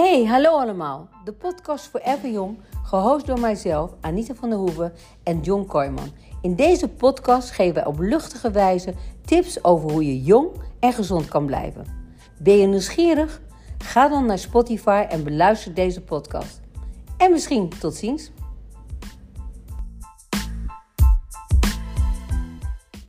Hey, hallo allemaal. De podcast Forever Jong, gehost door mijzelf, Anita van der Hoeven en John Koyman. In deze podcast geven wij op luchtige wijze tips over hoe je jong en gezond kan blijven. Ben je nieuwsgierig? Ga dan naar Spotify en beluister deze podcast. En misschien tot ziens.